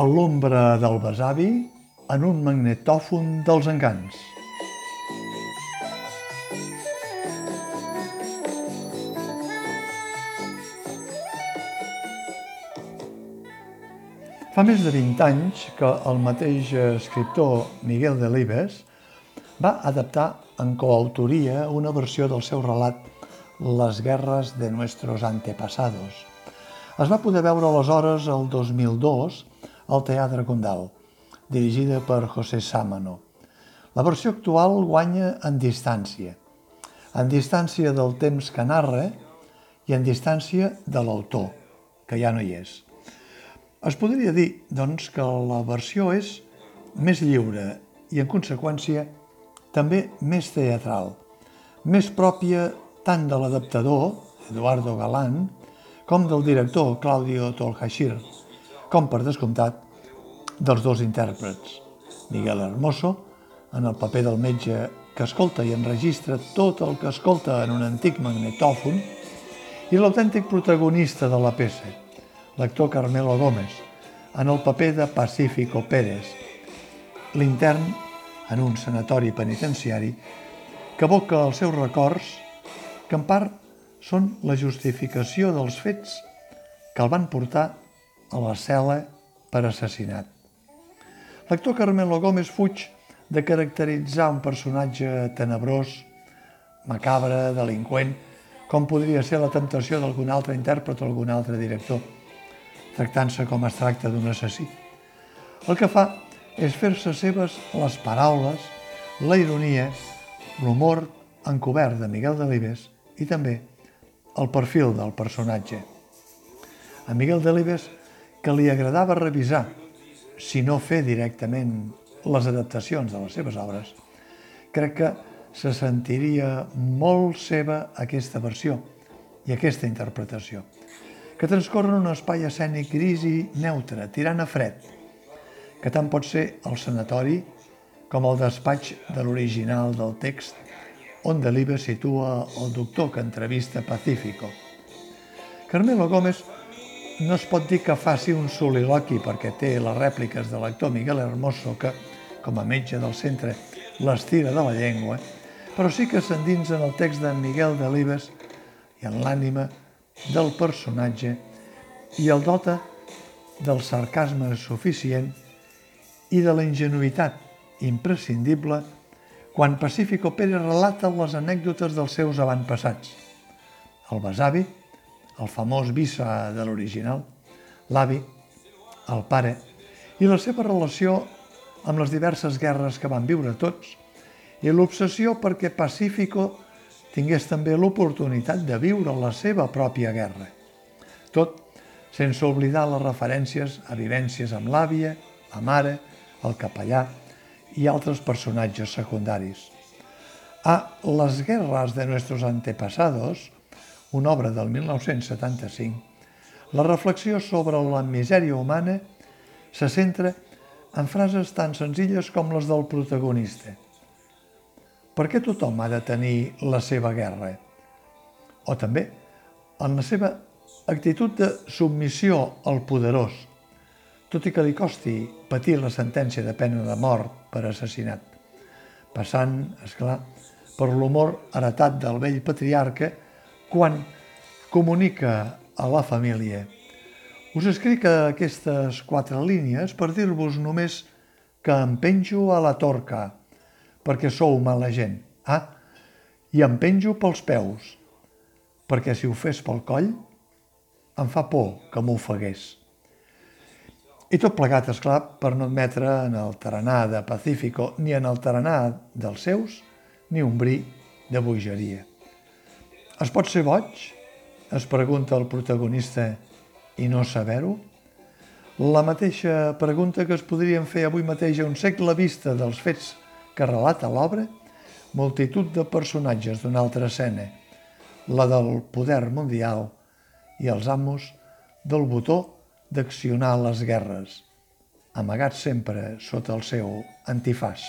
a l'ombra del besavi en un magnetòfon dels encants. Fa més de 20 anys que el mateix escriptor Miguel Delibes va adaptar en coautoria una versió del seu relat Les guerres de nuestros antepasados. Es va poder veure aleshores el 2002 al Teatre Condal, dirigida per José Sámano. La versió actual guanya en distància, en distància del temps que narra i en distància de l'autor, que ja no hi és. Es podria dir, doncs, que la versió és més lliure i, en conseqüència, també més teatral, més pròpia tant de l'adaptador, Eduardo Galán, com del director, Claudio Tolhashir, com, per descomptat, dels dos intèrprets, Miguel Hermoso, en el paper del metge que escolta i enregistra tot el que escolta en un antic magnetòfon, i l'autèntic protagonista de la peça, l'actor Carmelo Gómez, en el paper de Pacífico Pérez, l'intern en un sanatori penitenciari que evoca els seus records que en part són la justificació dels fets que el van portar a la cel·la per assassinat. L'actor Carmelo Gómez fuig de caracteritzar un personatge tenebrós, macabre, delinqüent, com podria ser la temptació d'algun altre intèrpret o algun altre director tractant-se com es tracta d'un assassí. El que fa és fer-se seves les paraules, la ironia, l'humor encobert de Miguel Delibes i també el perfil del personatge. A Miguel Delibes, que li agradava revisar, si no fer directament les adaptacions de les seves obres, crec que se sentiria molt seva aquesta versió i aquesta interpretació que transcorre en un espai escènic gris i neutre, tirant a fred, que tant pot ser el sanatori com el despatx de l'original del text on Delibe situa el doctor que entrevista Pacífico. Carmelo Gómez no es pot dir que faci un soliloqui perquè té les rèpliques de l'actor Miguel Hermoso que, com a metge del centre, les tira de la llengua, però sí que s'endinsa en el text de Miguel Delibes i en l'ànima del personatge i el dota del sarcasme suficient i de la ingenuïtat imprescindible quan Pacífico Pérez relata les anècdotes dels seus avantpassats. El besavi, el famós visa de l'original, l'avi, el pare, i la seva relació amb les diverses guerres que van viure tots i l'obsessió perquè Pacífico tingués també l'oportunitat de viure la seva pròpia guerra. Tot sense oblidar les referències a vivències amb l'àvia, la mare, el capellà i altres personatges secundaris. A Les guerras de nuestros antepasados, una obra del 1975, la reflexió sobre la misèria humana se centra en frases tan senzilles com les del protagonista – per què tothom ha de tenir la seva guerra? O també en la seva actitud de submissió al poderós, tot i que li costi patir la sentència de pena de mort per assassinat, passant, és clar, per l'humor heretat del vell patriarca quan comunica a la família. Us escric aquestes quatre línies per dir-vos només que em penjo a la torca, perquè sou mala gent. Ah, i em penjo pels peus, perquè si ho fes pel coll, em fa por que m'ofegués. I tot plegat, és clar, per no admetre en el taranà de Pacífico ni en el taranà dels seus ni un bri de bogeria. Es pot ser boig? Es pregunta el protagonista i no saber-ho? La mateixa pregunta que es podrien fer avui mateix a un segle vista dels fets que relata l'obra multitud de personatges d'una altra escena, la del poder mundial i els amos del botó d'accionar les guerres, amagats sempre sota el seu antifàs.